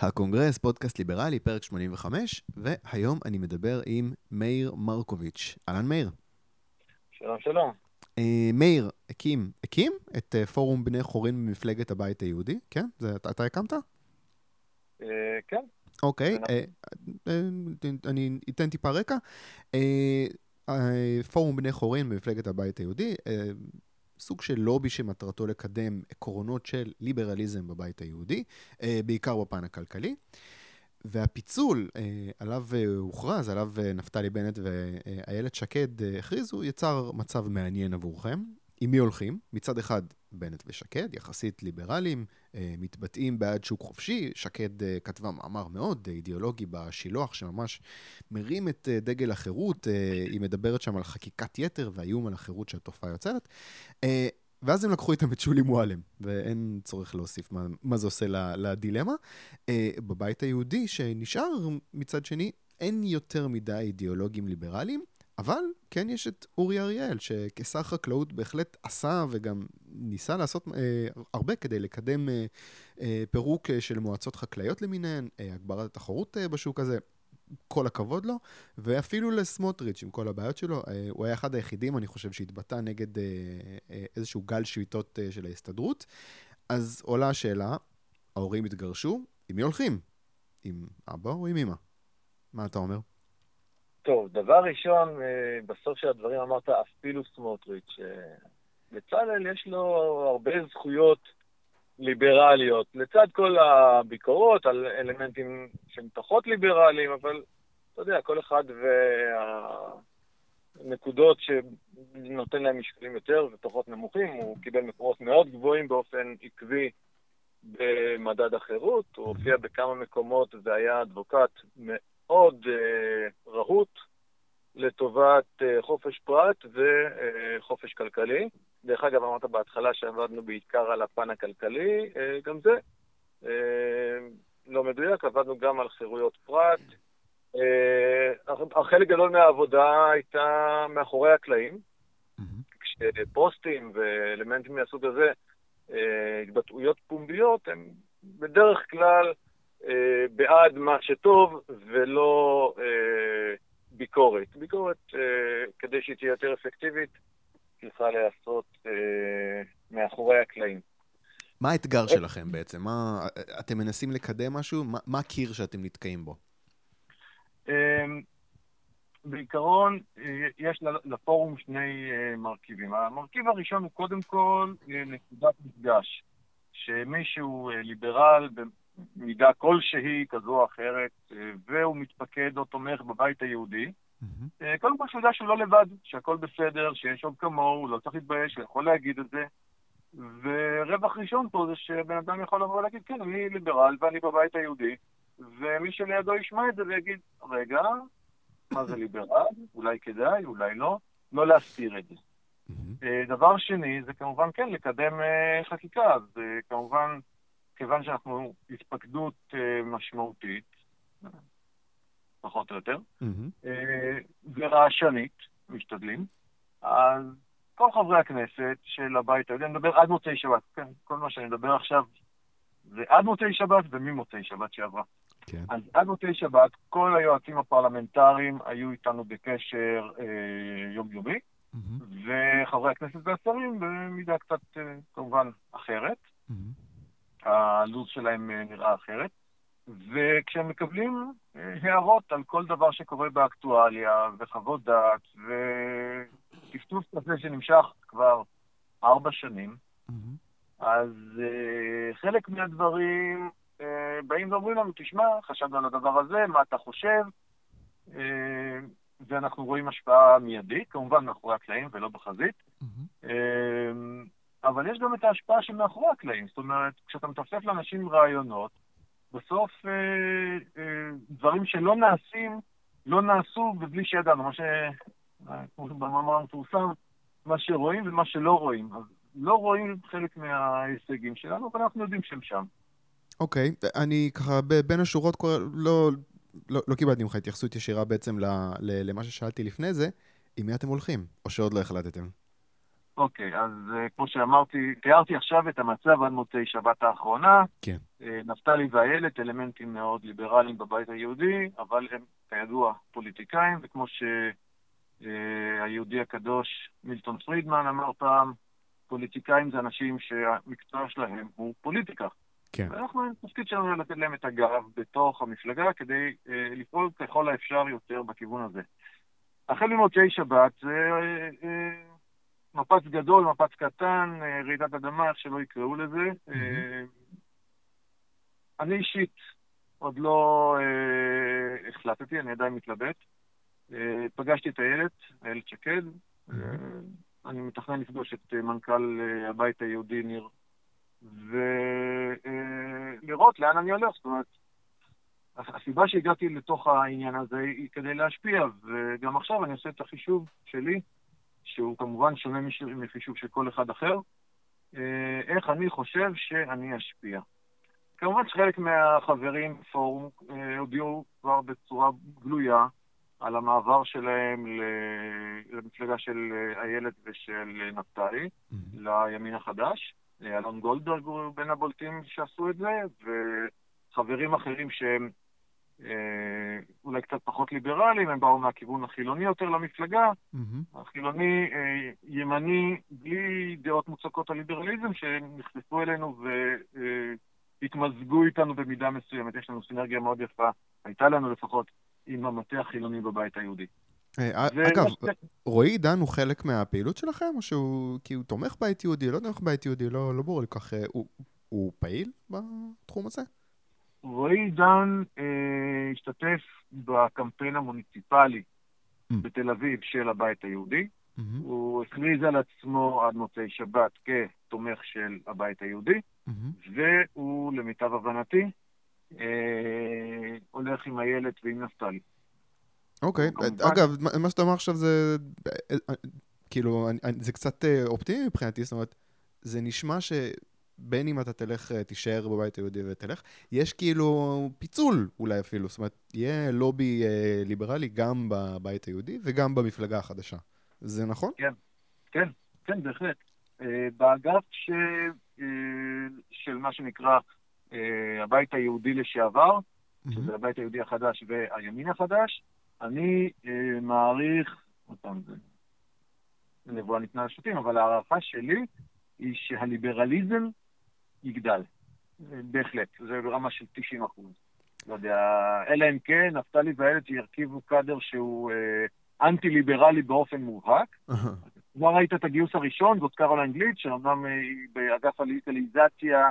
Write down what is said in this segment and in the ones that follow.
הקונגרס, פודקאסט ליברלי, פרק 85, והיום אני מדבר עם מאיר מרקוביץ'. אהלן מאיר. שלום, שלום. Uh, מאיר הקים, הקים את uh, פורום בני חורין במפלגת הבית היהודי, כן? זה, אתה, אתה הקמת? Uh, כן. אוקיי, okay, uh, uh, אני אתן טיפה רקע. Uh, uh, פורום בני חורין במפלגת הבית היהודי, uh, סוג של לובי שמטרתו לקדם עקרונות של ליברליזם בבית היהודי, אה, בעיקר בפן הכלכלי. והפיצול אה, עליו אה, הוכרז, עליו נפתלי בנט ואיילת שקד הכריזו, יצר מצב מעניין עבורכם. עם מי הולכים? מצד אחד, בנט ושקד, יחסית ליברליים, אה, מתבטאים בעד שוק חופשי. שקד אה, כתבה מאמר מאוד אידיאולוגי בשילוח, שממש מרים את אה, דגל החירות. היא מדברת שם על חקיקת יתר והאיום על החירות שהתופעה יוצרת. ואז הם לקחו איתם את שולי מועלם, ואין צורך להוסיף מה, מה זה עושה לדילמה. בבית היהודי, שנשאר מצד שני, אין יותר מדי אידיאולוגים ליברליים. אבל כן יש את אורי אריאל, שכשר חקלאות בהחלט עשה וגם ניסה לעשות אה, הרבה כדי לקדם אה, אה, פירוק אה, של מועצות חקלאיות למיניהן, אה, הגברת התחרות אה, בשוק הזה. כל הכבוד לו, ואפילו לסמוטריץ' עם כל הבעיות שלו, אה, הוא היה אחד היחידים, אני חושב, שהתבטא נגד אה, אה, איזשהו גל שביתות אה, של ההסתדרות. אז עולה השאלה, ההורים התגרשו, עם מי הולכים? עם אבא או עם אמא? מה אתה אומר? טוב, דבר ראשון, אה, בסוף של הדברים אמרת אפילו סמוטריץ'. בצלאל יש לו הרבה זכויות ליברליות, לצד כל הביקורות על אלמנטים שהם פחות ליברליים, אבל אתה יודע, כל אחד והנקודות שנותן להם משקלים יותר ופחות נמוכים, הוא קיבל מקומות מאוד גבוהים באופן עקבי במדד החירות, הוא הופיע בכמה מקומות והיה אדבוקט מאוד uh, רהוט לטובת uh, חופש פרט וחופש כלכלי. דרך אגב, אמרת בהתחלה שעבדנו בעיקר על הפן הכלכלי, גם זה לא מדויק, עבדנו גם על חירויות פרט. חלק גדול מהעבודה הייתה מאחורי הקלעים, כשפוסטים ואלמנטים מהסוג הזה, התבטאויות פומביות, הם בדרך כלל אה, בעד מה שטוב ולא אה, ביקורת. ביקורת, אה, כדי שהיא תהיה יותר אפקטיבית, צריכה להיעשות אה, מאחורי הקלעים. מה האתגר שלכם בעצם? מה, אתם מנסים לקדם משהו? מה, מה הקיר שאתם נתקעים בו? אה, בעיקרון, יש לפורום שני מרכיבים. המרכיב הראשון הוא קודם כל נקודת מפגש. שמישהו ליברל מידה כלשהי, כזו או אחרת, אה, והוא מתפקד או תומך בבית היהודי, mm-hmm. קודם כל שהוא יודע שהוא לא לבד, שהכל בסדר, שיש עוד כמוהו, הוא לא צריך להתבייש, הוא יכול להגיד את זה. ורווח ראשון פה זה שבן אדם יכול לבוא ולהגיד, כן, אני ליברל ואני בבית היהודי, ומי שלידו ישמע את זה ויגיד, רגע, מה זה ליברל? אולי כדאי, אולי לא, לא להסתיר את זה. Mm-hmm. דבר שני, זה כמובן כן לקדם חקיקה, אז כמובן כיוון שאנחנו התפקדות אה, משמעותית, פחות או יותר, mm-hmm. ורעשנית, משתדלים, אז כל חברי הכנסת של הבית היהודי, אני מדבר עד מוצאי שבת, כן, כל מה שאני מדבר עכשיו זה עד מוצאי שבת וממוצאי שבת שעברה. כן. אז עד מוצאי שבת, כל היועצים הפרלמנטריים היו איתנו בקשר אה, יומיומי, mm-hmm. וחברי הכנסת והשרים במידה קצת, אה, כמובן, אחרת. Mm-hmm. הלו"ז שלהם אה, נראה אחרת. וכשהם מקבלים אה, הערות על כל דבר שקורה באקטואליה, וחוות דעת, וטפטוף כזה שנמשך כבר ארבע שנים, mm-hmm. אז uh, חלק מהדברים uh, באים ואומרים לנו, תשמע, חשבנו על הדבר הזה, מה אתה חושב? Uh, ואנחנו רואים השפעה מיידית, כמובן מאחורי הקלעים ולא בחזית. Mm-hmm. Uh, אבל יש גם את ההשפעה שמאחורי הקלעים. זאת אומרת, כשאתה מטפטף לאנשים רעיונות, בסוף אה, אה, דברים שלא נעשים, לא נעשו ובלי שידענו. מה ש... כמו במאמר המפורסם, מה שרואים ומה שלא רואים. אז לא רואים חלק מההישגים שלנו, אבל אנחנו יודעים שהם שם. אוקיי, okay. אני ככה בין השורות לא, לא, לא קיבלתי ממך התייחסות ישירה בעצם למה ששאלתי לפני זה, עם מי אתם הולכים? או שעוד לא החלטתם? אוקיי, אז uh, כמו שאמרתי, תיארתי עכשיו את המצב עד מוצאי שבת האחרונה. כן. Uh, נפתלי ואיילת, אלמנטים מאוד ליברליים בבית היהודי, אבל הם, כידוע, פוליטיקאים, וכמו שהיהודי uh, הקדוש מילטון פרידמן אמר פעם, פוליטיקאים זה אנשים שהמקצוע שלהם הוא פוליטיקה. כן. ואנחנו, התפקיד שלנו לתת להם את הגב בתוך המפלגה כדי uh, לפעול ככל האפשר יותר בכיוון הזה. החל ממוצאי שבת זה uh, uh, מפץ גדול, מפץ קטן, uh, רעידת אדמה, איך שלא יקראו לזה. Mm-hmm. אני אישית עוד לא uh, החלטתי, אני עדיין מתלבט. Uh, פגשתי את הילד, איילת שקד. Mm-hmm. אני מתכנן לפגוש את מנכ"ל הבית היהודי, ניר ולראות לאן אני הולך. זאת אומרת, הסיבה שהגעתי לתוך העניין הזה היא כדי להשפיע, וגם עכשיו אני עושה את החישוב שלי, שהוא כמובן שונה מחישוב של כל אחד אחר, איך אני חושב שאני אשפיע. כמובן שחלק מהחברים בפורום הודיעו כבר בצורה גלויה על המעבר שלהם למפלגה של איילת ושל נפתלי, mm-hmm. לימין החדש. אלון גולדברג הוא בין הבולטים שעשו את זה, וחברים אחרים שהם אה, אולי קצת פחות ליברליים, הם באו מהכיוון החילוני יותר למפלגה. Mm-hmm. החילוני אה, ימני, בלי דעות מוצקות על ליברליזם, שנכנסו אלינו והתמזגו איתנו במידה מסוימת. יש לנו סינרגיה מאוד יפה, הייתה לנו לפחות, עם המטה החילוני בבית היהודי. אה, אגב, רועי עידן הוא חלק מהפעילות שלכם, או שהוא כי הוא תומך בית יהודי, לא תומך בית יהודי, לא, לא ברור לי כך, אה, הוא, הוא פעיל בתחום הזה? רועי עידן אה, השתתף בקמפיין המוניציפלי mm. בתל אביב של הבית היהודי. Mm-hmm. הוא הכריז על עצמו עד מוצאי שבת כתומך של הבית היהודי, mm-hmm. והוא, למיטב הבנתי, אה, הולך עם איילת ועם נפתלי. אוקיי, אגב, מה שאתה אומר עכשיו זה, כאילו, זה קצת אה, אופטימי מבחינתי, זאת אומרת, זה נשמע שבין אם אתה תלך, אה, תישאר בבית היהודי ותלך, יש כאילו פיצול אולי אפילו, זאת אומרת, יהיה לובי אה, ליברלי גם בבית היהודי וגם במפלגה החדשה. זה נכון? כן, כן, כן, בהחלט. באגף ש... של מה שנקרא הבית היהודי לשעבר, שזה הבית היהודי החדש והימין החדש, אני אה, מעריך, עוד פעם, זה נבואה ניתנה לשוטים, אבל ההערכה שלי היא שהליברליזם יגדל. בהחלט, זה ברמה של 90 אחוז. לא יודע, אלא אם כן, נפתלי ואיילת ירכיבו קאדר שהוא אה, אנטי-ליברלי באופן מובהק. כבר ראית את הגיוס הראשון, זאת קרוליין גליד, שאומנם אה, באגף הליטליזציה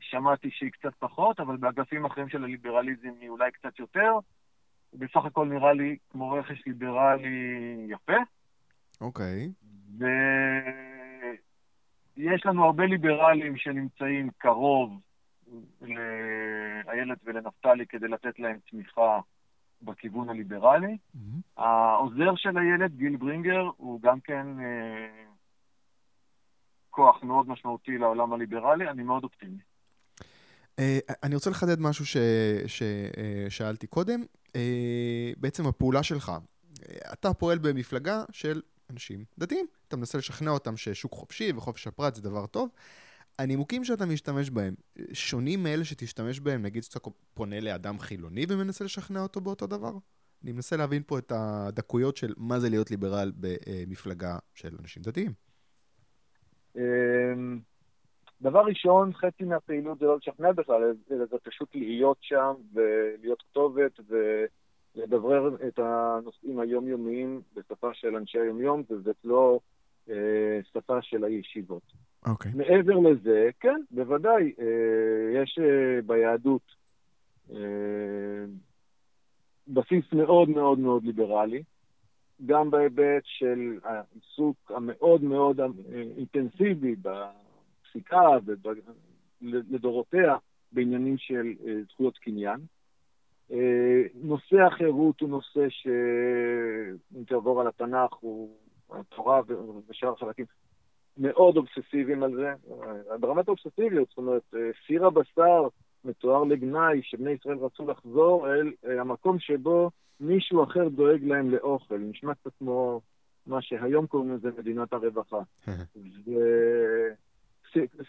שמעתי שהיא קצת פחות, אבל באגפים אחרים של הליברליזם היא אולי קצת יותר. בסך הכל נראה לי כמו רכש ליברלי יפה. אוקיי. Okay. ויש לנו הרבה ליברלים שנמצאים קרוב לאיילת ולנפתלי כדי לתת להם תמיכה בכיוון הליברלי. Mm-hmm. העוזר של איילת, גיל ברינגר, הוא גם כן אה, כוח מאוד משמעותי לעולם הליברלי, אני מאוד אופטימי. אה, אני רוצה לחדד משהו ששאלתי קודם. אה, בעצם הפעולה שלך. אה, אתה פועל במפלגה של אנשים דתיים. אתה מנסה לשכנע אותם ששוק חופשי וחופש הפרט זה דבר טוב. הנימוקים שאתה משתמש בהם שונים מאלה שתשתמש בהם, נגיד שאתה פונה לאדם חילוני ומנסה לשכנע אותו באותו דבר? אני מנסה להבין פה את הדקויות של מה זה להיות ליברל במפלגה של אנשים דתיים. אמ, דבר ראשון, חצי מהפעילות זה לא לשכנע בכלל, אלא זה פשוט להיות שם ולהיות כתובת ולדברר את הנושאים היומיומיים בשפה של אנשי היומיום, וזאת לא אה, שפה של הישיבות. אוקיי. Okay. מעבר לזה, כן, בוודאי, אה, יש אה, ביהדות אה, בסיס מאוד מאוד מאוד ליברלי. גם בהיבט של העיסוק המאוד מאוד אה, אינטנסיבי בפסיקה לדורותיה בעניינים של אה, זכויות קניין. אה, נושא החירות הוא נושא שאם תעבור על התנ"ך, הוא התורה ושאר החלקים מאוד אובססיביים על זה, אה, ברמת האובססיביות, זאת אומרת, סיר הבשר מתואר לגנאי שבני ישראל רצו לחזור אל המקום שבו מישהו אחר דואג להם לאוכל. נשמע קצת כמו מה שהיום קוראים לזה מדינת הרווחה.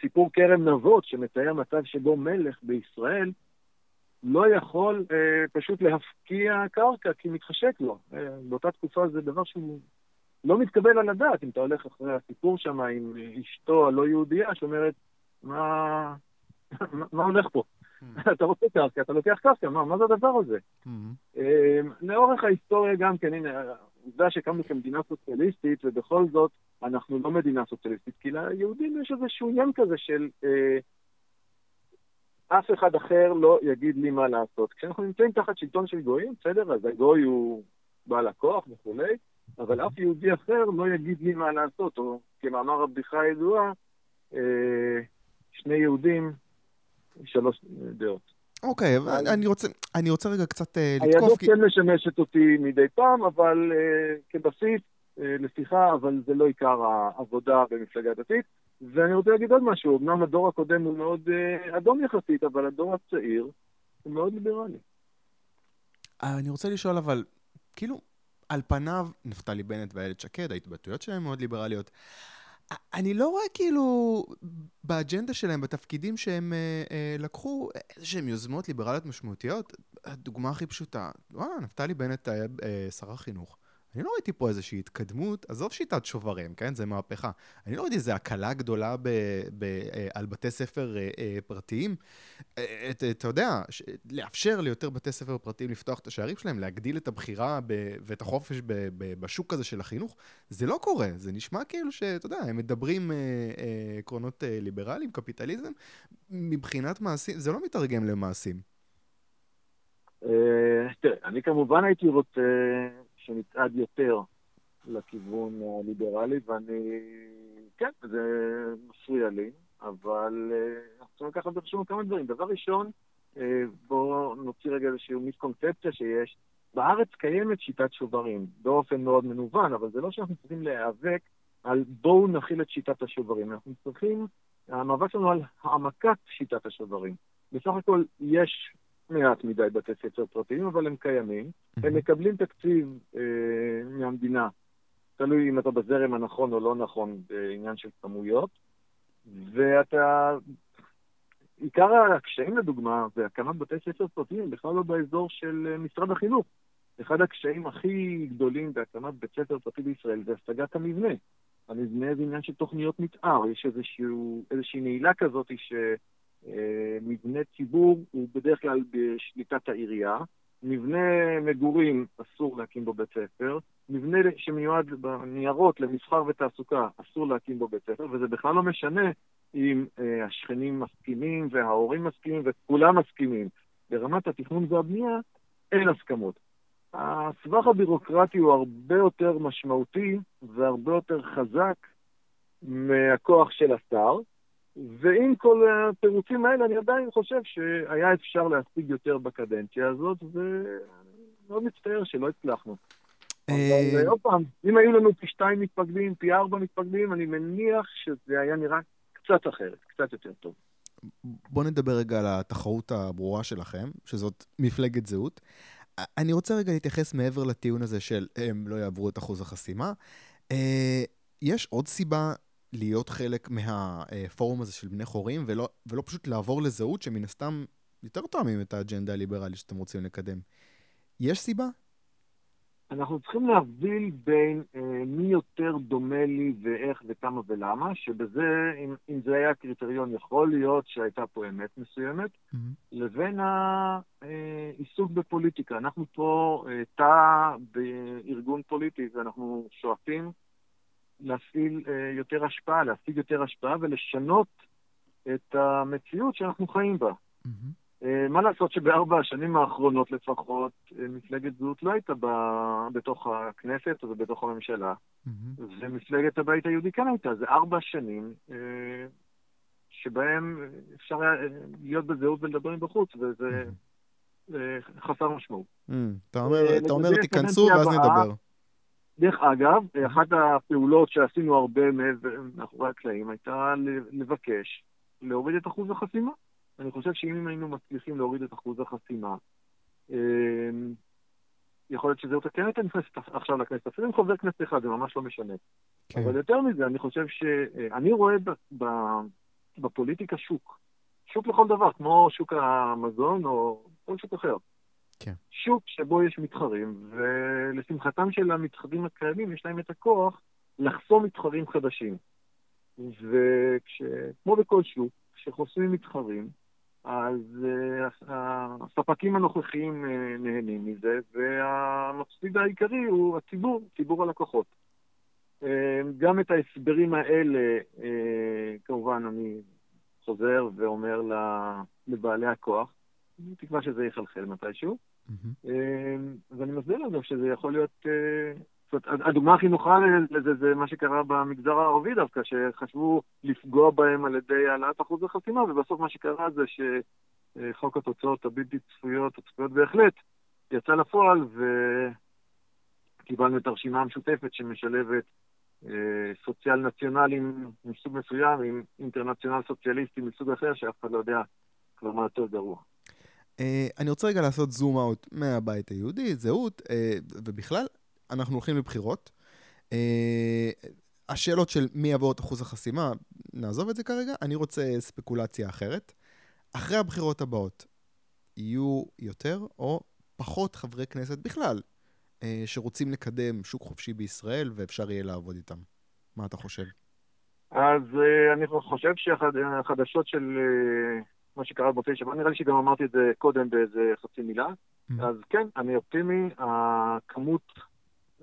סיפור כרם נבות שמתאר מצב שבו מלך בישראל לא יכול אה, פשוט להפקיע קרקע כי מתחשק לו. אה, באותה תקופה זה דבר שהוא לא מתקבל על הדעת, אם אתה הולך אחרי הסיפור שם עם אשתו הלא יהודייה, שאומרת, מה, מה הולך פה? Hmm. אתה רוצה קרקע, אתה לוקח קרקע, מה, מה זה הדבר הזה? Hmm. אה, לאורך ההיסטוריה גם כן, הנה, העובדה שקמנו כמדינה סוציאליסטית, ובכל זאת אנחנו לא מדינה סוציאליסטית, כי ליהודים יש איזשהו עניין כזה של אה, אף אחד אחר לא יגיד לי מה לעשות. כשאנחנו נמצאים תחת שלטון של גויים, בסדר, אז הגוי הוא בעל הכוח וכולי, אבל אף יהודי אחר לא יגיד לי מה לעשות, או כמאמר הבדיחה הידועה, אה, שני יהודים, שלוש דעות. אוקיי, okay, אני, רוצה, אני רוצה רגע קצת uh, לתקוף. היהדות כן משמשת אותי מדי פעם, אבל uh, כבסיס uh, לשיחה, אבל זה לא עיקר העבודה במפלגה דתית. ואני רוצה להגיד עוד משהו, אמנם הדור הקודם הוא מאוד uh, אדום יחסית, אבל הדור הצעיר הוא מאוד ליברלי. אני רוצה לשאול אבל, כאילו, על פניו, נפתלי בנט ואיילת שקד, ההתבטאויות שלהם מאוד ליברליות. אני לא רואה כאילו באג'נדה שלהם, בתפקידים שהם אה, אה, לקחו, איזה שהם יוזמות ליברליות משמעותיות. הדוגמה הכי פשוטה, וואלה, נפתלי בנט היה אה, שר החינוך. אני לא ראיתי פה איזושהי התקדמות, עזוב שיטת שוברים, כן? זה מהפכה. אני לא ראיתי איזו הקלה גדולה ב, ב, אה, על בתי ספר אה, אה, פרטיים. אתה יודע, לאפשר ליותר בתי ספר פרטיים לפתוח את השערים שלהם, להגדיל את הבחירה ב, ואת החופש ב, ב, בשוק הזה של החינוך, זה לא קורה. זה נשמע כאילו שאתה יודע, הם מדברים עקרונות ליברליים, קפיטליזם, מבחינת מעשים, זה לא מתרגם למעשים. תראה, אני כמובן הייתי רוצה... שנצעד יותר לכיוון הליברלי, ואני, כן, זה מפריע לי, אבל אה, אנחנו צריכים לקחת בחשבון כמה דברים. דבר ראשון, אה, בואו נוציא רגע איזושהי מיסקונספציה שיש. בארץ קיימת שיטת שוברים, באופן מאוד מנוון, אבל זה לא שאנחנו צריכים להיאבק על בואו נכיל את שיטת השוברים. אנחנו צריכים, המאבק שלנו על העמקת שיטת השוברים. בסך הכל יש מעט מדי בתי ספר פרטיים, אבל הם קיימים. הם מקבלים תקציב אה, מהמדינה, תלוי אם אתה בזרם הנכון או לא נכון בעניין של כמויות, ואתה... עיקר הקשיים, לדוגמה, בהקמת בתי ספר פרטיים, בכלל לא באזור של אה, משרד החינוך. אחד הקשיים הכי גדולים בהקמת בית ספר פרטי בישראל זה השגת המבנה. המבנה זה עניין של תוכניות מתאר, יש איזשהו, איזושהי נעילה כזאת ש... אה, מבנה ציבור הוא בדרך כלל בשליטת העירייה, מבנה מגורים אסור להקים בו בית ספר, מבנה שמיועד בניירות למסחר ותעסוקה אסור להקים בו בית ספר, וזה בכלל לא משנה אם אה, השכנים מסכימים וההורים מסכימים וכולם מסכימים. ברמת התכנון והבנייה אין הסכמות. הסבך הבירוקרטי הוא הרבה יותר משמעותי והרבה יותר חזק מהכוח של השר, ועם כל התירוצים האלה, אני עדיין חושב שהיה אפשר להשיג יותר בקדנציה הזאת, ואני מאוד מצטער שלא הצלחנו. אבל אה, עוד פעם, אם היו לנו פי שתיים מתפקדים, פי ארבע מתפקדים, אני מניח שזה היה נראה קצת אחרת, קצת יותר טוב. בואו נדבר רגע על התחרות הברורה שלכם, שזאת מפלגת זהות. אני רוצה רגע להתייחס מעבר לטיעון הזה של הם לא יעברו את אחוז החסימה. אה, יש עוד סיבה להיות חלק מהפורום הזה של בני חורים, ולא, ולא פשוט לעבור לזהות שמן הסתם יותר תואמים את האג'נדה הליברלית שאתם רוצים לקדם. יש סיבה? אנחנו צריכים להבדיל בין אה, מי יותר דומה לי ואיך וכמה ולמה, שבזה, אם, אם זה היה קריטריון, יכול להיות שהייתה פה אמת מסוימת, mm-hmm. לבין העיסוק בפוליטיקה. אנחנו פה אה, תא בארגון פוליטי ואנחנו שואפים להפעיל אה, יותר השפעה, להשיג יותר השפעה ולשנות את המציאות שאנחנו חיים בה. Mm-hmm. מה לעשות שבארבע השנים האחרונות לפחות, אה, מפלגת זהות לא הייתה ב... בתוך הכנסת או בתוך הממשלה, mm-hmm. ומפלגת הבית היהודי כן הייתה. זה ארבע שנים שבהם אפשר היה להיות בזהות ולדבר עם בחוץ, וזה mm-hmm. חסר משמעות. Mm, אתה אומר, אתה אומר תיכנסו ואז נדבר. דרך אגב, אחת הפעולות שעשינו הרבה מאחורי הקלעים הייתה לבקש להוריד את אחוז החסימה. אני חושב שאם היינו מצליחים להוריד את אחוז החסימה, אמ, יכול להיות שזהות כן הייתה נכנסת עכשיו לכנסת, אפילו עם חבר כנסת אחד, זה ממש לא משנה. כן. אבל יותר מזה, אני חושב ש... אני רואה ב... ב... בפוליטיקה שוק. שוק לכל דבר, כמו שוק המזון או כל שוק אחר. כן. שוק שבו יש מתחרים, ולשמחתם של המתחרים הקיימים, יש להם את הכוח לחסום מתחרים חדשים. וכמו בכל שוק, כשחוסמים מתחרים, אז uh, הספקים הנוכחיים uh, נהנים מזה, והמפסיד העיקרי הוא הציבור, ציבור הלקוחות. Uh, גם את ההסברים האלה, כמובן, אני חוזר ואומר לבעלי הכוח, תקווה שזה יחלחל מתישהו. ואני מסביר להם שזה יכול להיות... זאת אומרת, הדוגמה הכי נוחה לזה זה מה שקרה במגזר הערבי דווקא, שחשבו לפגוע בהם על ידי העלאת אחוז החסימה, ובסוף מה שקרה זה שחוק התוצאות הבלתי צפויות, הצפויות בהחלט, יצא לפועל, וקיבלנו את הרשימה המשותפת שמשלבת אה, סוציאל נציונלים מסוג מסוים עם אינטרנציונל סוציאליסטי מסוג אחר, שאף אחד לא יודע כבר מה יותר גרוע. Uh, אני רוצה רגע לעשות זום אאוט מהבית היהודי, זהות, uh, ובכלל, אנחנו הולכים לבחירות. אה, השאלות של מי יעבור את אחוז החסימה, נעזוב את זה כרגע. אני רוצה ספקולציה אחרת. אחרי הבחירות הבאות, יהיו יותר או פחות חברי כנסת בכלל אה, שרוצים לקדם שוק חופשי בישראל ואפשר יהיה לעבוד איתם. מה אתה חושב? אז אה, אני חושב שהחדשות של מה שקרה במוצאי שבת, נראה לי שגם אמרתי את זה קודם באיזה חצי מילה. Mm-hmm. אז כן, אני אופטימי. הכמות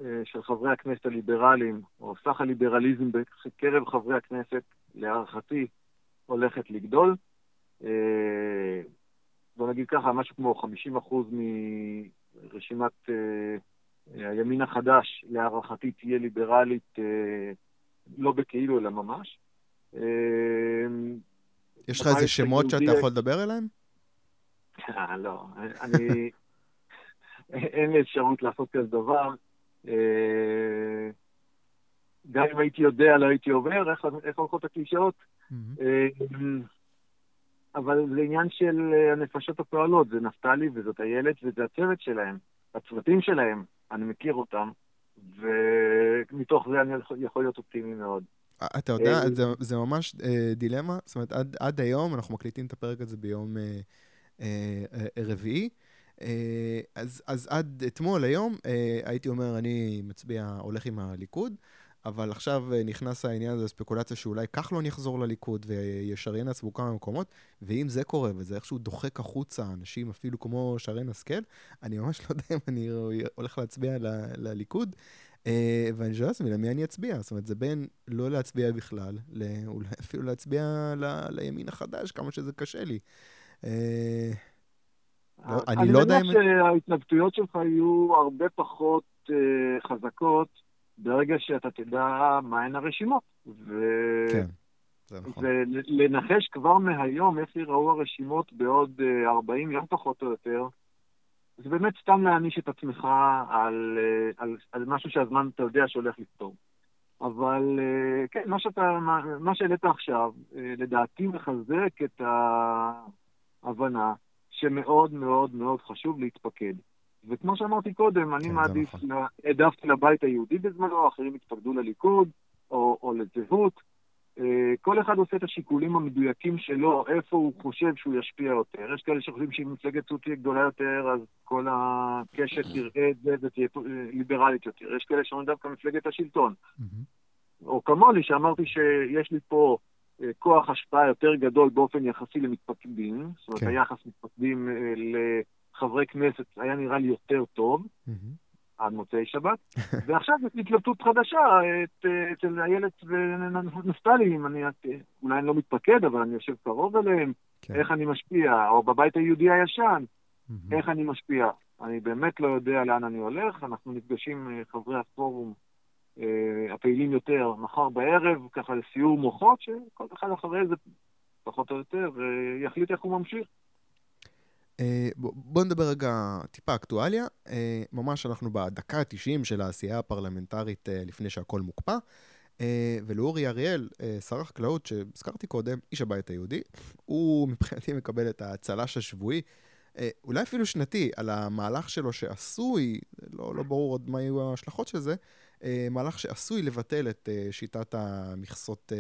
אה, של חברי הכנסת הליברליים, או סך הליברליזם בקרב חברי הכנסת, להערכתי, הולכת לגדול. אה, בוא נגיד ככה, משהו כמו 50 אחוז מרשימת אה, הימין החדש, להערכתי, תהיה ליברלית, לא בכאילו, אלא ממש. יש לך איזה שמות שאתה יכול לדבר עליהם? לא, אני... אין לי אפשרות לעשות כזה דבר. אה, גם אם הייתי יודע, לא הייתי עובר, איך הולכות הקלישאות. אה, אבל זה עניין של אה, הנפשות הפועלות, זה נפתלי וזאת איילת וזה הצוות שלהם, הצוותים שלהם, אני מכיר אותם, ומתוך זה אני יכול להיות אופטימי מאוד. אתה יודע, זה, זה ממש אה, דילמה, זאת אומרת, עד, עד היום, אנחנו מקליטים את הפרק הזה ביום אה, אה, רביעי, אה, אז, אז עד אתמול, היום, אה, הייתי אומר, אני מצביע, הולך עם הליכוד, אבל עכשיו אה, נכנס העניין הזה, ספקולציה שאולי כחלון יחזור לליכוד וישריין עצמו כמה מקומות, ואם זה קורה וזה איכשהו דוחק החוצה אנשים אפילו כמו שרן השכל, אני ממש לא יודע אם אני הולך להצביע ל- לליכוד. ואני שואל לעצמי, למי אני אצביע? זאת אומרת, זה בין לא להצביע בכלל, לאולי אפילו להצביע לימין החדש, כמה שזה קשה לי. לא, אני לא יודע אם... אני מניח שההתנגדויות שלך יהיו הרבה פחות חזקות ברגע שאתה תדע מהן הרשימות. כן, זה נכון. ולנחש כבר מהיום איך ייראו הרשימות בעוד uh, אה, 40 יום פחות או יותר, זה באמת סתם להעניש את עצמך על, uh, על, על משהו שהזמן אתה יודע שהולך לפתור. אבל uh, כן, מה שאתה, מה שהעלית עכשיו, uh, לדעתי מחזק את ההבנה שמאוד מאוד מאוד חשוב להתפקד. וכמו שאמרתי קודם, אני כן, מעדיף, נכון. העדפתי לבית היהודי בזמנו, אחרים התפקדו לליכוד או, או לזהות. אה, כל אחד עושה את השיקולים המדויקים שלו, איפה הוא חושב שהוא ישפיע יותר. יש כאלה שחושבים שאם מפלגת צות תהיה גדולה יותר, אז כל הקשת תראה את זה ותהיה ליברלית יותר. יש כאלה שאומרים דווקא מפלגת השלטון. או כמוני, שאמרתי שיש לי פה אה, כוח השפעה יותר גדול באופן יחסי למתפקדים, זאת אומרת, כן. היחס מתפקדים אה, לחברי כנסת היה נראה לי יותר טוב, עד מוצאי שבת, ועכשיו יש התלבטות חדשה אה, אצל איילת ונפתלי, אם אני, אולי אני לא מתפקד, אבל אני יושב קרוב אליהם, כן. איך אני משפיע, או בבית היהודי הישן, איך אני משפיע. אני באמת לא יודע לאן אני הולך, אנחנו נפגשים חברי הפורום אה, הפעילים יותר מחר בערב, ככה לסיור מוחות, שכל אחד אחרי זה, פחות או יותר, אה, יחליט איך הוא ממשיך. Uh, בוא נדבר רגע טיפה אקטואליה. Uh, ממש אנחנו בדקה ה-90 של העשייה הפרלמנטרית uh, לפני שהכל מוקפא. ולאורי אריאל, שר החקלאות שהזכרתי קודם, איש הבית היהודי, הוא מבחינתי מקבל את הצל"ש השבועי אה, אולי אפילו שנתי, על המהלך שלו שעשוי, לא, לא ברור עוד מה יהיו ההשלכות של זה, אה, מהלך שעשוי לבטל את אה, שיטת המכסות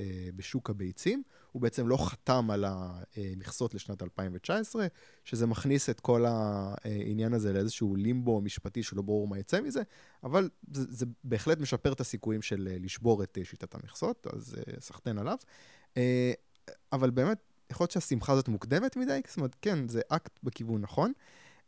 אה, בשוק הביצים. הוא בעצם לא חתם על המכסות לשנת 2019, שזה מכניס את כל העניין הזה לאיזשהו לימבו משפטי שלא ברור מה יצא מזה, אבל זה, זה בהחלט משפר את הסיכויים של לשבור את שיטת המכסות, אז סחטיין עליו. אבל באמת, יכול להיות שהשמחה הזאת מוקדמת מדי, זאת אומרת, כן, זה אקט בכיוון נכון.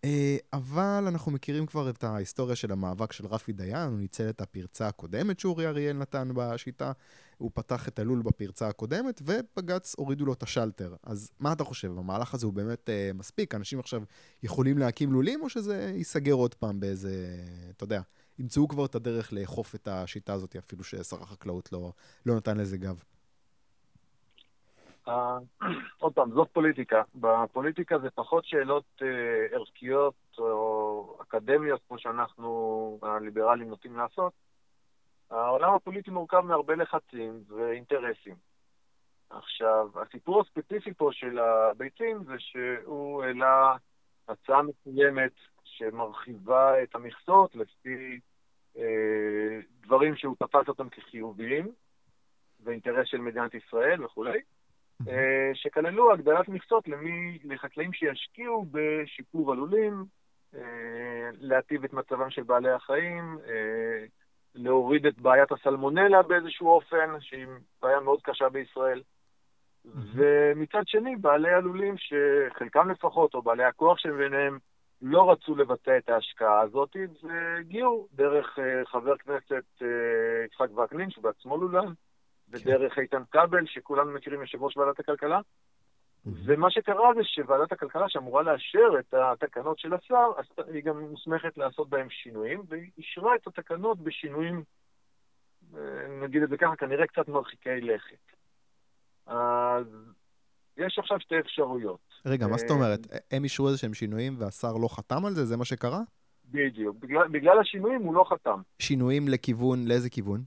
אה, אבל אנחנו מכירים כבר את ההיסטוריה של המאבק של רפי דיין, הוא ניצל את הפרצה הקודמת שאורי אריאל נתן בשיטה, הוא פתח את הלול בפרצה הקודמת, ובג"ץ הורידו לו את השלטר. אז מה אתה חושב, המהלך הזה הוא באמת uh, מספיק? אנשים עכשיו יכולים להקים לולים, או שזה ייסגר עוד פעם באיזה, אתה יודע, ימצאו כבר את הדרך לאכוף את השיטה הזאת, אפילו ששר החקלאות לא, לא נתן לזה גב? עוד פעם, זאת פוליטיקה. בפוליטיקה זה פחות שאלות אה, ערכיות או אקדמיות, כמו שאנחנו, הליברלים, נוטים לעשות. העולם הפוליטי מורכב מהרבה לחצים ואינטרסים. עכשיו, הסיפור הספציפי פה של הביצים זה שהוא העלה הצעה מסוימת שמרחיבה את המכסות לפי אה, דברים שהוא תפס אותם כחיוביים, ואינטרס של מדינת ישראל וכולי. אה, שכללו הגדלת מכסות למי, לחקלאים שישקיעו בשיפור הלולים, אה, להטיב את מצבם של בעלי החיים, אה, להוריד את בעיית הסלמונלה באיזשהו אופן, שהיא בעיה מאוד קשה בישראל. ומצד שני, בעלי הלולים, שחלקם לפחות, או בעלי הכוח שביניהם, לא רצו לבצע את ההשקעה הזאת, והגיעו דרך חבר כנסת יצחק וקנין, שבעצמו לולן, ודרך איתן כבל, שכולנו מכירים יושב ראש ועדת הכלכלה. ומה שקרה זה שוועדת הכלכלה, שאמורה לאשר את התקנות של השר, היא גם מוסמכת לעשות בהם שינויים, והיא אישרה את התקנות בשינויים, אה, נגיד את זה ככה, כנראה קצת מרחיקי לכת. אז יש עכשיו שתי אפשרויות. רגע, מה זאת אומרת? הם אישרו איזה שהם שינויים והשר לא חתם על זה? זה מה שקרה? בדיוק. בגלל, בגלל השינויים הוא לא חתם. שינויים לכיוון, לאיזה כיוון?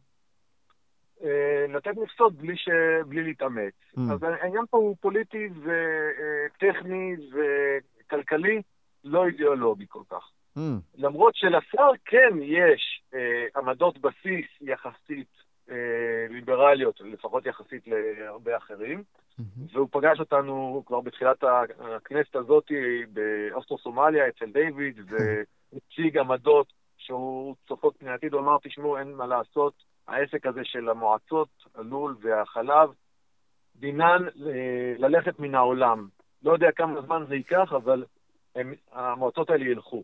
אה, לתת מכסות בלי, ש... בלי להתאמץ. Mm. אז העניין פה הוא פוליטי וטכני וכלכלי, לא אידיאולוגי כל כך. Mm. למרות שלשר כן יש אה, עמדות בסיס יחסית אה, ליברליות, לפחות יחסית להרבה אחרים, mm-hmm. והוא פגש אותנו כבר בתחילת הכנסת הזאת באוסטרו-סומליה אצל דיוויד, והציג עמדות שהוא צופות פני עתיד, הוא אמר, תשמעו, אין מה לעשות, העסק הזה של המועצות, הלול והחלב, דינן אה, ללכת מן העולם. לא יודע כמה זמן זה ייקח, אבל הם, המועצות האלה ילכו. Okay.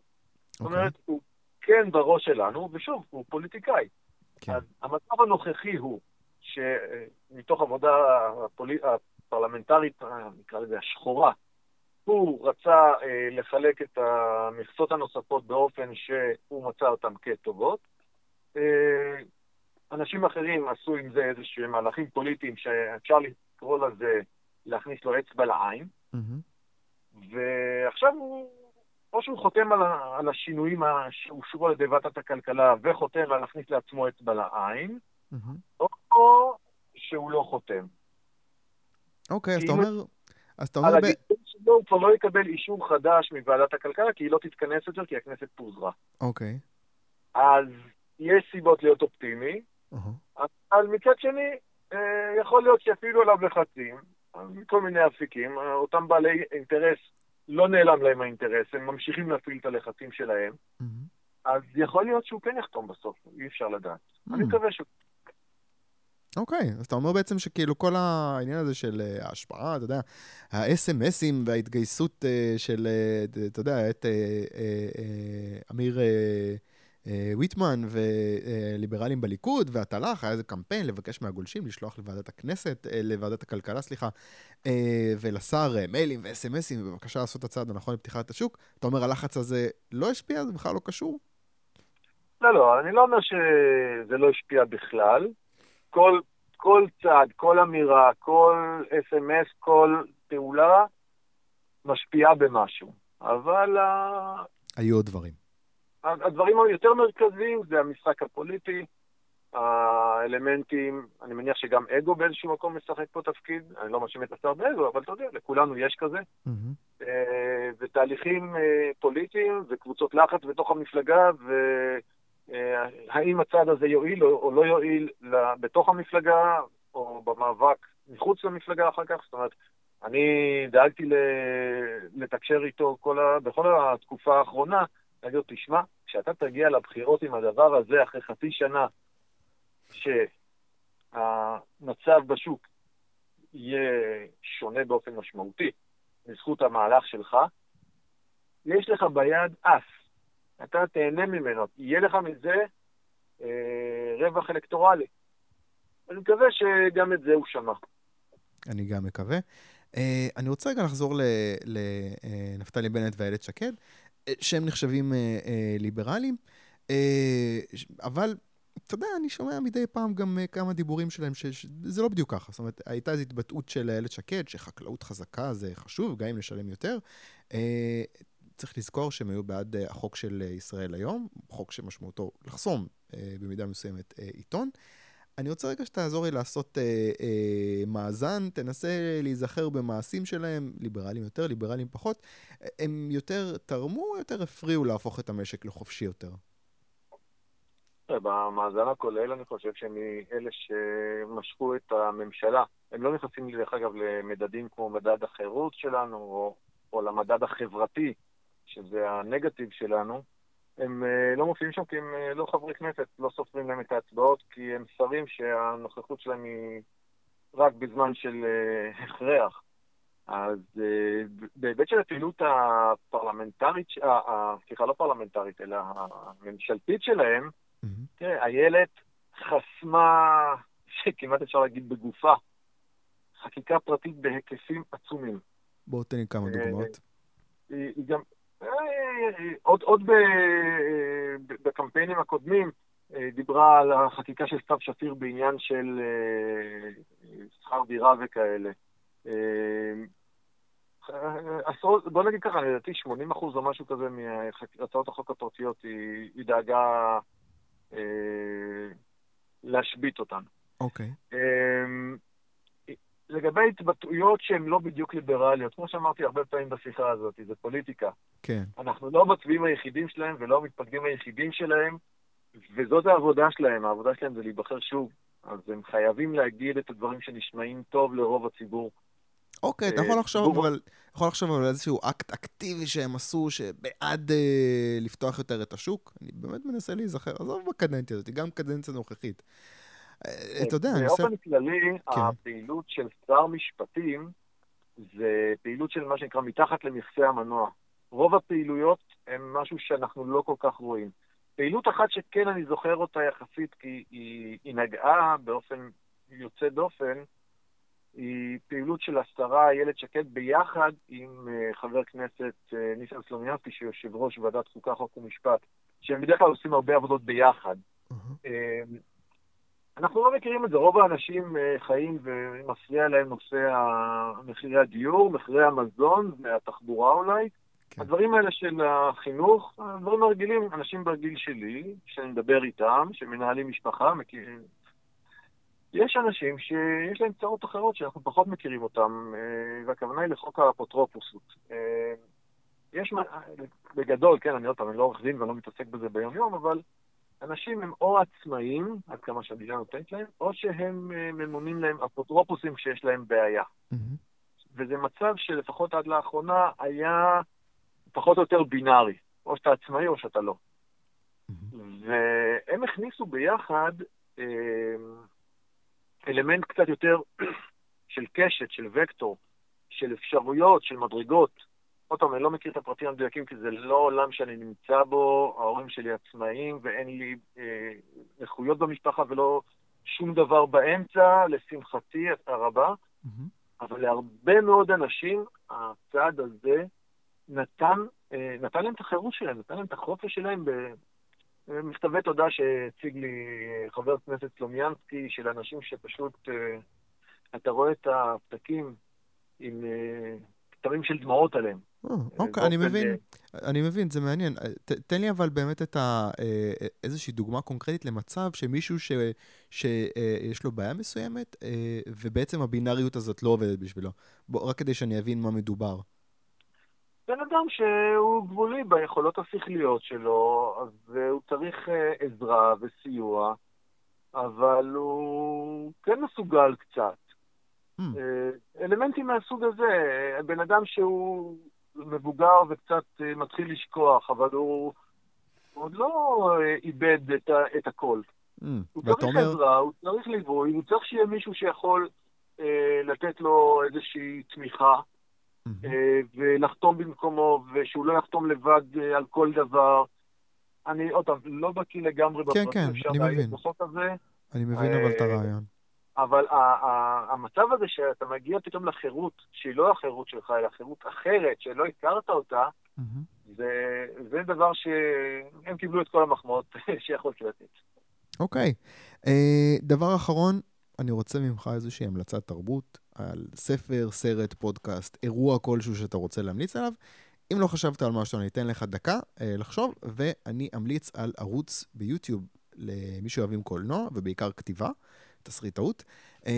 זאת אוקיי. אומרת, הוא כן בראש שלנו, ושוב, הוא פוליטיקאי. כן. אז המצב הנוכחי הוא שמתוך עבודה הפולי... הפרלמנטרית, נקרא לזה השחורה, הוא רצה אה, לחלק את המכסות הנוספות באופן שהוא מצא אותן כטובות. אה, אנשים אחרים עשו עם זה איזה שהם מהלכים פוליטיים שאפשר לקרוא לזה להכניס לו אצבע לעין, mm-hmm. ועכשיו הוא, או שהוא חותם על, על השינויים שאושרו על ידי ועדת הכלכלה וחותם על להכניס לעצמו אצבע לעין, mm-hmm. או שהוא לא חותם. אוקיי, אז אתה אומר... אז אתה אומר... על הגיל שלו הוא כבר לא יקבל אישור חדש מוועדת הכלכלה, כי היא לא תתכנס יותר, כי הכנסת פוזרה. אוקיי. אז יש סיבות להיות אופטימי. אבל מצד שני, אה, יכול להיות שיפעילו עליו לחצים, מכל מיני אפיקים, אותם בעלי אינטרס, לא נעלם להם האינטרס, הם ממשיכים להפעיל את הלחצים שלהם, uh-huh. אז יכול להיות שהוא כן יחתום בסוף, אי אפשר לדעת. Uh-huh. אני מקווה שהוא... אוקיי, okay, אז אתה אומר בעצם שכאילו כל העניין הזה של אה, ההשפעה, אתה יודע, ה-SMSים וההתגייסות אה, של, אתה יודע, את אמיר אה, ויטמן וליברלים בליכוד, והתל"ח, היה איזה קמפיין לבקש מהגולשים לשלוח לוועדת הכנסת, אה, לוועדת הכלכלה, סליחה, אה, ולשר מיילים ו-SMSים, בבקשה לעשות את הצעד הנכון לפתיחת השוק. אתה אומר, הלחץ הזה לא השפיע? זה בכלל לא קשור? לא, לא, אני לא אומר שזה לא השפיע בכלל. כל, כל צעד, כל אמירה, כל אס.אם.אס, כל פעולה משפיעה במשהו. אבל... היו עוד דברים. הדברים היותר מרכזיים זה המשחק הפוליטי, האלמנטים, אני מניח שגם אגו באיזשהו מקום משחק פה תפקיד, אני לא מאשים את השר באגו, אבל אתה יודע, לכולנו יש כזה. Mm-hmm. אה, ותהליכים אה, פוליטיים וקבוצות לחץ בתוך המפלגה, והאם הצעד הזה יועיל או לא יועיל בתוך המפלגה או במאבק מחוץ למפלגה אחר כך. זאת אומרת, אני דאגתי לתקשר איתו ה... בכל התקופה האחרונה, להגיד לו, תשמע, כשאתה תגיע לבחירות עם הדבר הזה אחרי חצי שנה, שהמצב בשוק יהיה שונה באופן משמעותי בזכות המהלך שלך, יש לך ביד אף. אתה תהנה ממנו, יהיה לך מזה אה, רווח אלקטורלי. אני מקווה שגם את זה הוא שמע. אני גם מקווה. Uh, אני רוצה רגע לחזור לנפתלי uh, בנט ואיילת שקד, שהם נחשבים uh, uh, ליברליים, uh, אבל אתה יודע, אני שומע מדי פעם גם uh, כמה דיבורים שלהם שזה לא בדיוק ככה. זאת אומרת, הייתה איזו התבטאות של איילת שקד, שחקלאות חזקה זה חשוב, גם אם נשלם יותר. Uh, צריך לזכור שהם היו בעד uh, החוק של uh, ישראל היום, חוק שמשמעותו לחסום uh, במידה מסוימת uh, עיתון. אני רוצה רגע שתעזור לי לעשות אה, אה, מאזן, תנסה להיזכר במעשים שלהם, ליברלים יותר, ליברלים פחות. הם יותר תרמו או יותר הפריעו להפוך את המשק לחופשי יותר? במאזן הכולל אני חושב שהם אלה שמשכו את הממשלה. הם לא נכנסים, דרך אגב, למדדים כמו מדד החירות שלנו, או, או למדד החברתי, שזה הנגטיב שלנו. הם אה, לא מופיעים שם כי הם אה, לא חברי כנסת, לא סופרים להם את ההצבעות, כי הם שרים שהנוכחות שלהם היא רק בזמן של אה, הכרח. אז בהיבט של הפעילות הפרלמנטרית, סליחה, לא פרלמנטרית, אלא הממשלתית שלהם, תראה, איילת חסמה, שכמעט אפשר להגיד בגופה, חקיקה פרטית בהיקפים עצומים. בואו תן לי כמה דוגמאות. היא גם, עוד, עוד ב, בקמפיינים הקודמים אה, דיברה על החקיקה של סתיו שפיר בעניין של אה, שכר דירה וכאלה. אה, עשרות, בוא נגיד ככה, לדעתי 80 אחוז או משהו כזה מהצעות החוק הפרטיות היא, היא דאגה אה, להשבית אותן. אוקיי. Okay. אה, לגבי התבטאויות שהן לא בדיוק ליברליות, כמו שאמרתי הרבה פעמים בשיחה הזאת, זה פוליטיקה. כן. אנחנו לא המצביעים היחידים שלהם ולא המתפקדים היחידים שלהם, וזאת העבודה שלהם, העבודה שלהם זה להיבחר שוב. אז הם חייבים להגיד את הדברים שנשמעים טוב לרוב הציבור. אוקיי, אתה יכול אה, לחשוב, אבל, יכול לחשוב על איזשהו אקט אקטיבי שהם עשו, שבעד אה, לפתוח יותר את השוק. אני באמת מנסה להיזכר, עזוב בקדנציה הזאת, גם קדנציה נוכחית. אה, אתה יודע, אני עושה... באופן כללי, כן. הפעילות של שר משפטים זה פעילות של מה שנקרא מתחת למכסה המנוע. רוב הפעילויות הן משהו שאנחנו לא כל כך רואים. פעילות אחת שכן אני זוכר אותה יחסית, כי היא, היא נגעה באופן יוצא דופן, היא פעילות של השרה איילת שקד ביחד עם uh, חבר כנסת uh, ניסן סלומיאנסקי, שיושב ראש ועדת חוקה, חוק ומשפט, שהם בדרך כלל עושים הרבה עבודות ביחד. Uh-huh. אנחנו לא מכירים את זה, רוב האנשים uh, חיים ומפריע להם נושא מחירי הדיור, מחירי המזון והתחבורה אולי. כן. הדברים האלה של החינוך, הדברים הרגילים, אנשים בגיל שלי, שאני מדבר איתם, שמנהלים משפחה, מכירים... יש אנשים שיש להם צרות אחרות שאנחנו פחות מכירים אותם, uh, והכוונה היא לחוק האפוטרופוסות. Uh, יש, בגדול, כן, אני עוד פעם, אני לא עורך דין ואני לא מתעסק בזה ביום-יום, אבל אנשים הם או עצמאים, עד כמה שהמדינה נותנת להם, או שהם אה, ממונים להם אפוטרופוסים כשיש להם בעיה. Mm-hmm. וזה מצב שלפחות עד לאחרונה היה פחות או יותר בינארי. או שאתה עצמאי או שאתה לא. Mm-hmm. והם הכניסו ביחד אה, אלמנט קצת יותר של קשת, של וקטור, של אפשרויות, של מדרגות, עוד פעם, אני לא מכיר את הפרטים המדויקים כי זה לא עולם שאני נמצא בו, ההורים שלי עצמאים ואין לי אה, נכויות במשפחה ולא שום דבר באמצע, לשמחתי הרבה, mm-hmm. אבל להרבה מאוד אנשים הצעד הזה נתן, אה, נתן להם את החירות שלהם, נתן להם את החופש שלהם במכתבי תודה שהציג לי חבר הכנסת סלומיאנסקי, של אנשים שפשוט, אה, אתה רואה את הפתקים עם... אה, כתמים של דמעות עליהם. אה, אוקיי, אני מבין, אני מבין, זה מעניין. תן לי אבל באמת את ה... אה, איזושהי דוגמה קונקרטית למצב שמישהו שיש לו בעיה מסוימת, ובעצם הבינאריות הזאת לא עובדת בשבילו. בוא, רק כדי שאני אבין מה מדובר. בן אדם שהוא גבולי ביכולות השכליות שלו, אז הוא צריך עזרה וסיוע, אבל הוא כן מסוגל קצת. Mm. אלמנטים מהסוג הזה, בן אדם שהוא מבוגר וקצת מתחיל לשכוח, אבל הוא עוד לא איבד את, את הכל. Mm. הוא צריך אומר... עזרה, הוא צריך ליווי, הוא צריך שיהיה מישהו שיכול אה, לתת לו איזושהי תמיכה, mm-hmm. אה, ולחתום במקומו, ושהוא לא יחתום לבד אה, על כל דבר. אני, עוד פעם, לא בקיא לגמרי כן, בפרטים, כן, אפשר להעיר בחוק הזה. אני מבין אבל את הרעיון. אבל המצב הזה שאתה מגיע פתאום לחירות, שהיא לא החירות שלך, אלא חירות אחרת, שלא הכרת אותה, זה, זה דבר שהם קיבלו את כל המחמאות שיכולתי לתת. אוקיי. Okay. Uh, דבר אחרון, אני רוצה ממך איזושהי המלצת תרבות על ספר, סרט, פודקאסט, אירוע כלשהו שאתה רוצה להמליץ עליו. אם לא חשבת על משהו, אני אתן לך דקה אה, לחשוב, ואני אמליץ על ערוץ ביוטיוב למי שאוהבים קולנוע, ובעיקר כתיבה, תסריטאות. אה,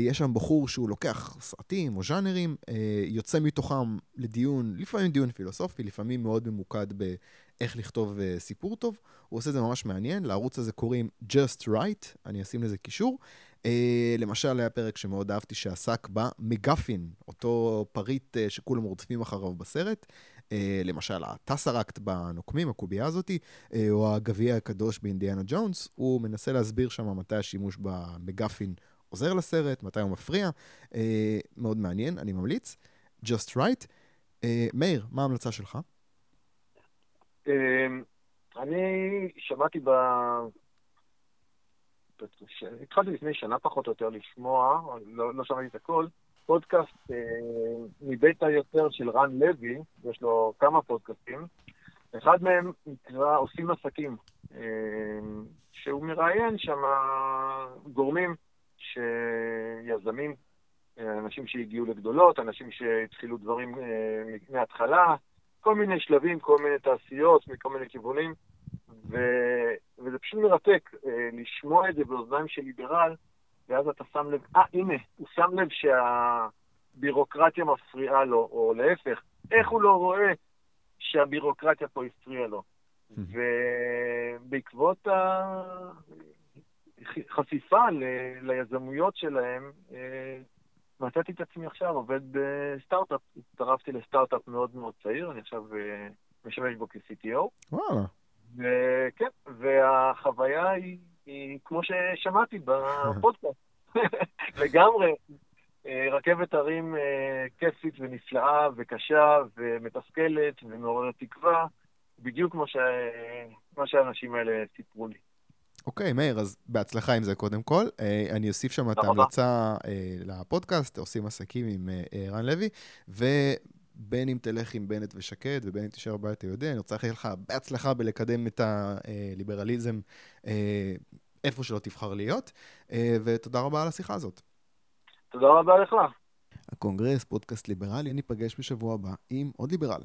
יש שם בחור שהוא לוקח סרטים או ז'אנרים, אה, יוצא מתוכם לדיון, לפעמים דיון פילוסופי, לפעמים מאוד ממוקד באיך לכתוב אה, סיפור טוב. הוא עושה את זה ממש מעניין, לערוץ הזה קוראים Just Right, אני אשים לזה קישור. למשל, היה פרק שמאוד אהבתי שעסק במגפין, אותו פריט שכולם רודפים אחריו בסרט. Uh, למשל, הטסרקט בנוקמים, הקובייה הזאתי, uh, או הגביע הקדוש באינדיאנה ג'ונס, הוא מנסה להסביר שם מתי השימוש במגפין עוזר לסרט, מתי הוא מפריע. Uh, מאוד מעניין, אני ממליץ. Just Right. מאיר, מה ההמלצה שלך? אני שמעתי ב... התחלתי לפני שנה פחות או יותר לשמוע, לא, לא שמעתי את הכל, פודקאסט אה, מבית היוצר של רן לוי, יש לו כמה פודקאסטים. אחד מהם נקרא עושים עסקים, אה, שהוא מראיין שם גורמים, שיזמים, אה, אנשים שהגיעו לגדולות, אנשים שהתחילו דברים אה, מההתחלה, כל מיני שלבים, כל מיני תעשיות, מכל מיני כיוונים. ו... וזה פשוט מרתק אה, לשמוע את זה באוזניים של ליברל, ואז אתה שם לב, אה, הנה, הוא שם לב שהבירוקרטיה מפריעה לו, או להפך, איך הוא לא רואה שהבירוקרטיה פה הפריעה לו. ובעקבות החשיפה ל... ליזמויות שלהם, אה, מצאתי את עצמי עכשיו עובד בסטארט-אפ, הצטרפתי לסטארט-אפ מאוד מאוד צעיר, אני עכשיו אה, משמש בו כ-CTO. וואלה. וכן, והחוויה היא, היא כמו ששמעתי בפודקאסט, לגמרי. אה, רכבת הרים אה, כיפית ונפלאה וקשה ומתסכלת ומעוררת תקווה, בדיוק כמו, ש... כמו שהאנשים האלה סיפרו לי. אוקיי, okay, מאיר, אז בהצלחה עם זה קודם כל. אני אוסיף שם את ההמלצה לפודקאסט, עושים עסקים עם רן לוי, ו... בין אם תלך עם בנט ושקד, ובין אם תישאר בבית היהודי, אני רוצה לאחל לך בהצלחה בלקדם את הליברליזם אה, איפה שלא תבחר להיות, אה, ותודה רבה על השיחה הזאת. תודה רבה לך. הקונגרס, פודקאסט ליברלי, ניפגש בשבוע הבא עם עוד ליברל.